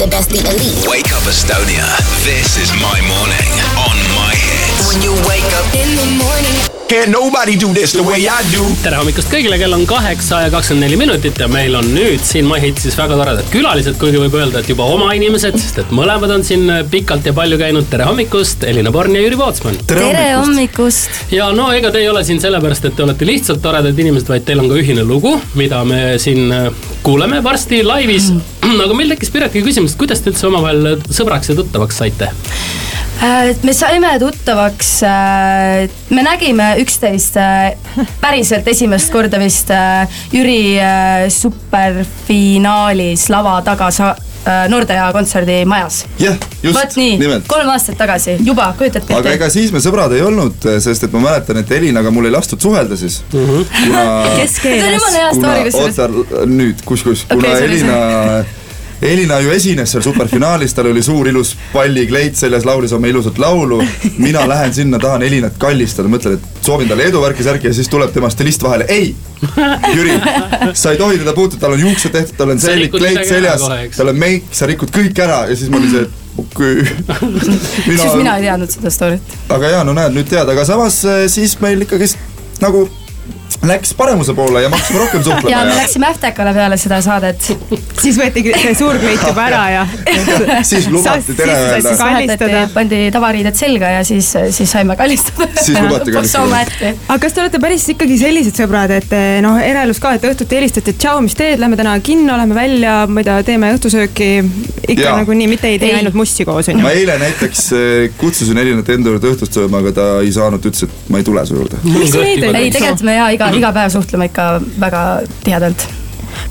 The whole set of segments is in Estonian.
the best, the elite. Wake up Estonia. This is my morning on my hits. When you wake up in the morning. Can't nobody do this the way I do. tere hommikust kõigile, kell on kaheksa ja kakskümmend neli minutit ja meil on nüüd siin MyHitsis väga toredad külalised, kuigi võib öelda, et juba oma inimesed, sest et mõlemad on siin pikalt ja palju käinud. tere hommikust, Elina Born ja Jüri Pootsman. tere hommikust. ja no ega te ei ole siin sellepärast, et te olete lihtsalt toredad inimesed, vaid teil on ka ühine lugu, mida me siin äh, kuuleme varsti laivis mm.. aga meil tekkis Piretki küsimus, et kuidas te üldse omavahel sõbraks ja tuttavaks saite? Äh, me saime tuttavaks, äh, me nägime üksteist äh, päriselt esimest korda vist Jüri superfinaalis lava taga sa-, Nordea kontserdimajas. jah, just, vot nii, kolm aastat tagasi, juba, kujutate ette. aga ega siis me sõbrad ei olnud, sest et ma mäletan, et Elinaga mul ei lastud suhelda siis mm. -hmm. kuna. kes keelas? oota, nüüd, kus, kus, kuna okay, Elina Elina ju esines seal superfinaalis, tal oli suur ilus pallikleit seljas, laulis oma ilusat laulu. mina lähen sinna, tahan Elinat kallistada, mõtlen, et soovin talle edu, värki, särki ja siis tuleb tema stilist vahele, ei. Jüri, sa ei tohi teda puutuda, tal on juuksed tehtud, tal on sellik kleit seljas, tal on meik, sa rikud kõik ära ja siis ma olin see, et okei okay. mina.... siis mina ei teadnud seda story't. aga jaa, no näed, nüüd tead, aga samas eh, siis meil ikkagist nagu läks paremuse poole ja me hakkasime rohkem suhtlema. ja me läksime Äftekale peale seda saadet. siis võeti see suur kleit juba ära ja siis lubati tere öelda. kallistada. pandi tavariided selga ja siis, siis saime kallistada. siis lubati kallistada. aga kas te olete päris ikkagi sellised sõbrad, et noh, eraelus ka, et õhtuti helistate, tšau, mis teed, lähme täna kinno, lähme välja, ma ei tea, teeme õhtusööki. ikka nagunii, mitte ei tee ainult mussi koos, on ju. ma eile näiteks eh, kutsusin Elinat enda juurde õhtust sööma, aga ta ei saanud, ütles, et ma ei tule su juurde. ei, tegelikult me ja iga iga päev suhtleme ikka väga tihedalt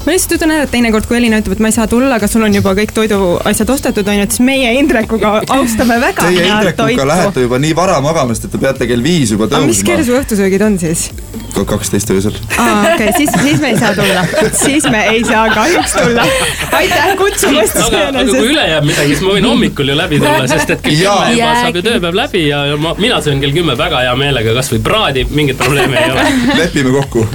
ma lihtsalt ütlen ära, et teinekord, kui Elina ütleb, et ma ei saa tulla, aga sul on juba kõik toiduasjad ostetud, on ju, et siis meie Indrekuga austame väga Teie Indrekuga lähete juba nii vara magama, sest et te peate kell viis juba tõusma. mis kell su õhtusöögid on siis? kaksteist öösel. aa, okei okay,, siis, siis me ei saa tulla. siis me ei saa kahjuks tulla. aitäh kutsumast. aga, aga kui üle jääb midagi, siis ma võin hommikul ju läbi tulla, sest et kell kümme juba saab ju tööpäev läbi ja, ja ma, mina söön kell kümme väga hea meelega kasvõi praadi, mingit probleemi ei ole. lepime kokku.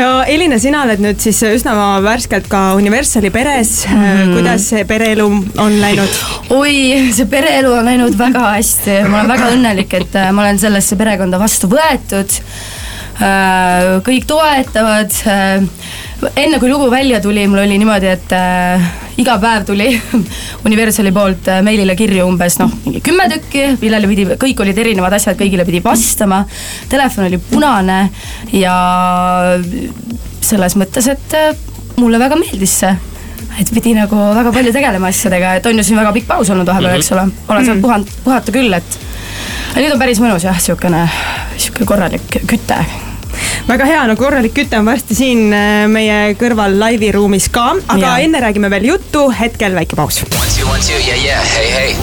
no Elina, sina oled nüüd siis üsna värskelt ka Universali peres mm.. kuidas see pereelu on läinud? oi, see pereelu on läinud väga hästi, ma olen väga õnnelik, et äh, ma olen sellesse perekonda vastu võetud. Äh, kõik toetavad. Äh, enne kui lugu välja tuli, mul oli niimoodi, et iga päev tuli Universali poolt meilile kirju umbes noh, mingi kümme tükki, millele pidi, kõik olid erinevad asjad, kõigile pidi vastama. Telefon oli punane ja selles mõttes, et mulle väga meeldis see et pidi nagu väga palju tegelema asjadega, et on ju siin väga pikk paus olnud vahepeal mm, -hmm. eks ole, olen saanud mhm. puhanud, puhata küll, et. nüüd on päris mõnus jah, siukene, sihuke korralik küte. väga hea, no korralik küte on varsti siin äh, meie kõrval laivi ruumis ka, aga ja. enne räägime veel juttu, hetkel väike paus. Yeah, yeah, hey, hey.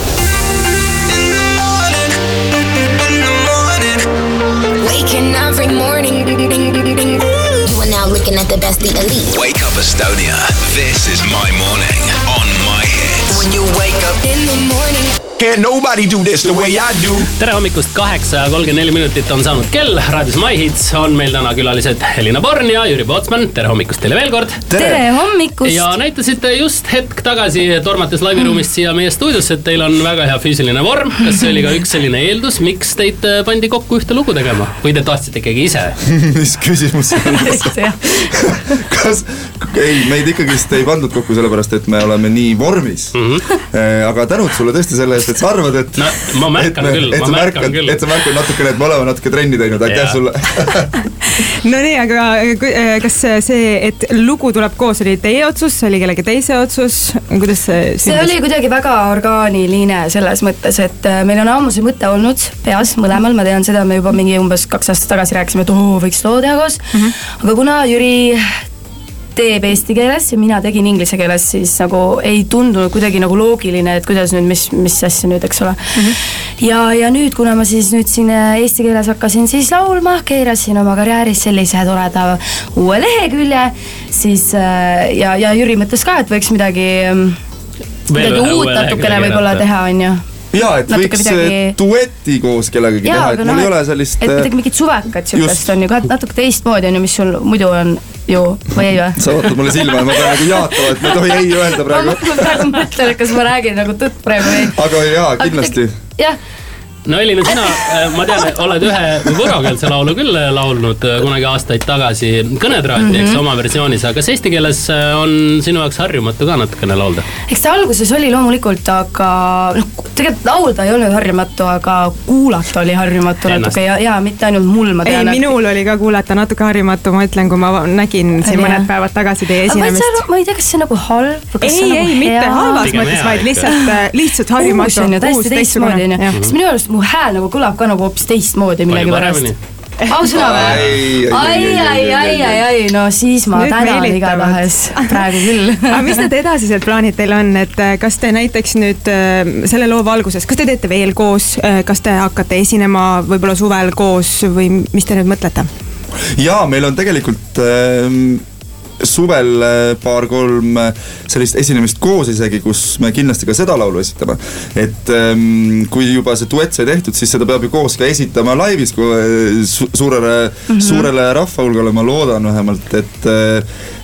Waking every morning now looking at the best, the elite. Wake Estonia. This is my morning Can't nobody do this the way I do. tere hommikust, kaheksa ja kolmkümmend neli minutit on saanud kell. raadios My Hits on meil täna külalised Helina Born ja Jüri Pootsman. tere hommikust teile veel kord. tere hommikust. ja näitasite just hetk tagasi, tormates laiviruumist siia meie stuudiosse, et teil on väga hea füüsiline vorm. kas see oli ka üks selline eeldus, miks teid äh, pandi kokku ühte lugu tegema või te tahtsite ikkagi ise mis küsimus see on? kas, ei, meid ikkagist ei pandud kokku sellepärast, et me oleme nii vormis mm. -hmm. aga tänud sulle tõesti selle eest et sa arvad, et no, ma märkan et, küll, ma märkan märkad, küll. et sa märkad natukene, et me oleme natuke trenni teinud, aitäh sulle Nonii, aga äh, kas see, et lugu tuleb koos, oli teie otsus, see oli kellegi teise otsus, kuidas see sündis? see oli kuidagi väga orgaaniline selles mõttes, et äh, meil on ammu see mõte olnud peas mõlemal, ma tean seda, me juba mingi umbes kaks aastat tagasi rääkisime, et oo, võiks loo teha koos mm. -hmm. aga kuna Jüri teeb eesti keeles ja mina tegin inglise keeles, siis nagu ei tundunud kuidagi nagu loogiline, et kuidas nüüd, mis, mis asja nüüd, eks ole mm. -hmm. ja, ja nüüd, kuna ma siis nüüd siin äh, eesti keeles hakkasin siis laulma, keerasin oma karjääris sellise toreda uue lehekülje, siis äh, ja, ja Jüri mõtles ka, et võiks midagi, ähm, midagi uut natukene võib-olla teha, on ju ja, et võiks midagi... dueti koos kellegagi teha, et mul no, ei ole sellist. et midagi mingit suvekat sihukest on ju ka natuke teistmoodi on ju, mis sul muidu on ju või ei või? sa vaatad mulle silma ja ma pean nagu jaatama, et ma ei tohi ei öelda praegu. ma praegu mõtlen, et kas ma räägin nagu tõtt praegu või ei. aga jaa, kindlasti. jah no Elina, sina, äh, ma tean, oled ühe võrokeelse laulu küll äh, laulnud äh, kunagi aastaid tagasi kõnetraati mm, -hmm. eks mhm. oma versioonis, aga kas eesti keeles on sinu jaoks harjumatu ka natukene laulda? eks ta alguses oli loomulikult, aga noh, tegelikult laulda ei olnud harjumatu, aga kuulata oli harjumatu Ennast. natuke ja, ja mitte ainult mul, ma tean. ei, minul oli ka kuulata natuke harjumatu, ma ütlen, kui ma nägin siin mõned päevad tagasi teie esinemist. ma ei tea, kas see on nagu halb või kas ei, see on nagu ei, hea. mitte halvas mõttes, vaid lihtsalt, lihtsalt harjumatu. uus on ju, täiesti teistmoodi on ju, sest minu arust mu hääl nagu kõlab ka nagu hoopis teistmoodi millegipärast ausõna või? ai, ai, ai, ai, ai, no siis ma Nüüd tänan igatahes. Praegu küll. Aga mis need edasised plaanid teil on, et äh, kas te näiteks nüüd äh, selle loo valguses, kas te teete veel koos, äh, kas te hakkate esinema võib-olla suvel koos või mis te nüüd mõtlete? jaa, meil on tegelikult äh, suvel äh, paar-kolm äh, sellist esinemist koos isegi, kus me kindlasti ka seda laulu esitame. et ähm, kui juba see duett sai tehtud, siis seda peab ju koos ka esitama laivis äh, su suurele mm, -hmm. suurele rahvahulgale, ma loodan vähemalt, et,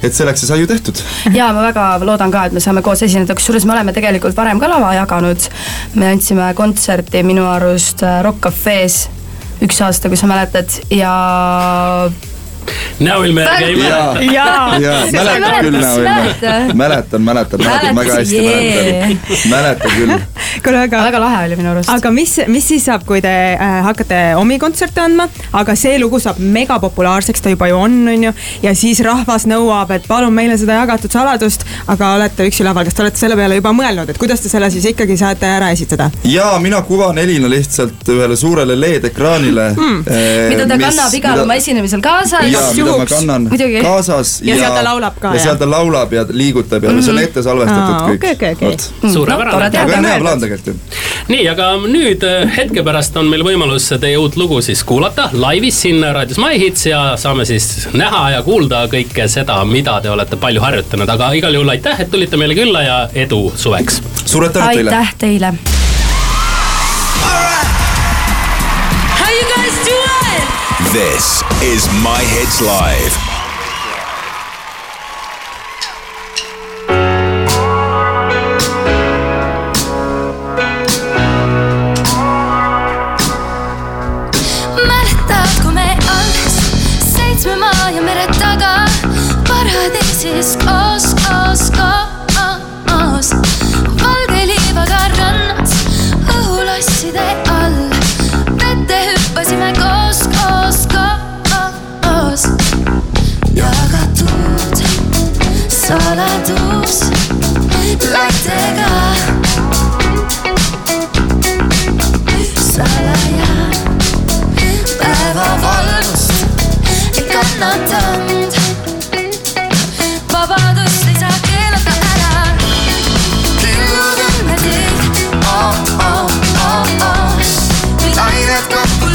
et selleks see sai ju tehtud. ja ma väga loodan ka, et me saame koos esineda, kusjuures me oleme tegelikult varem ka lava jaganud. me andsime kontserti minu arust Rock Cafe's üks aasta, kui sa mäletad ja näoilmejärgi ei mäleta. mäletan küll näoilme. mäletan, mäletan, mäletan väga hästi mäletan, mäletan küll. kuule, aga. väga lahe oli minu arust. aga mis, mis siis saab, kui te äh, hakkate omi kontserte andma, aga see lugu saab megapopulaarseks, ta juba ju on, on ju. ja siis rahvas nõuab, et palun meile seda jagatud saladust, aga olete üksi laval, kas te olete selle peale juba mõelnud, et kuidas te selle siis ikkagi saate ära esitada? jaa, mina kuvan Elina lihtsalt ühele suurele LED-ekraanile mm.. Eh, mida ta mis, kannab igal mida... oma esinemisel kaasa jaa, mida ma kannan Muidugi. kaasas. ja, ja seal ta laulab ka. ja seal ta laulab ja liigutab ja mm -hmm. see on ette salvestatud Aa, kõik. okei, okei, okei. suurepärane. aga hea plaan tegelikult ju. nii, aga nüüd äh, hetke pärast on meil võimalus teie uut lugu siis kuulata laivis siin raadios My Hits ja saame siis näha ja kuulda kõike seda, mida te olete palju harjutanud, aga igal juhul aitäh, et tulite meile külla ja edu suveks. suured tänud teile. aitäh teile This is My Hits Live.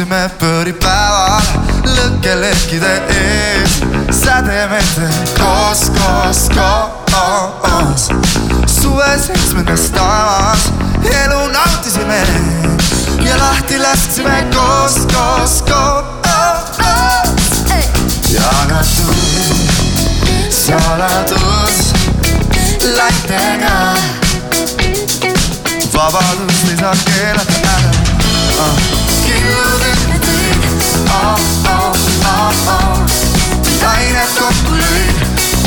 hoidsime pööripäeval lõkkelekkide ees, sädemete koos, koos, koos. suve seitsmendas taevas elu nautisime ja lahti lasksime koos, koos, koos. jagatud saladus laitega. vabadust ei saa keelata ära uh lained kokku lõid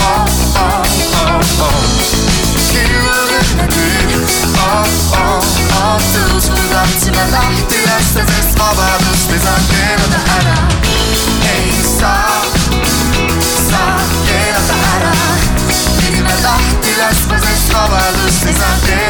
oh, oh, oh, oh. kirjutame nüüd oh, oh, oh. tõusu tahtsime lahti lasta, sest vabadust ei saa keelata ära. ei saa, saa keelata ära. pidime lahti laskma, sest vabadust ei saa keelata ära. ei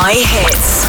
My hits.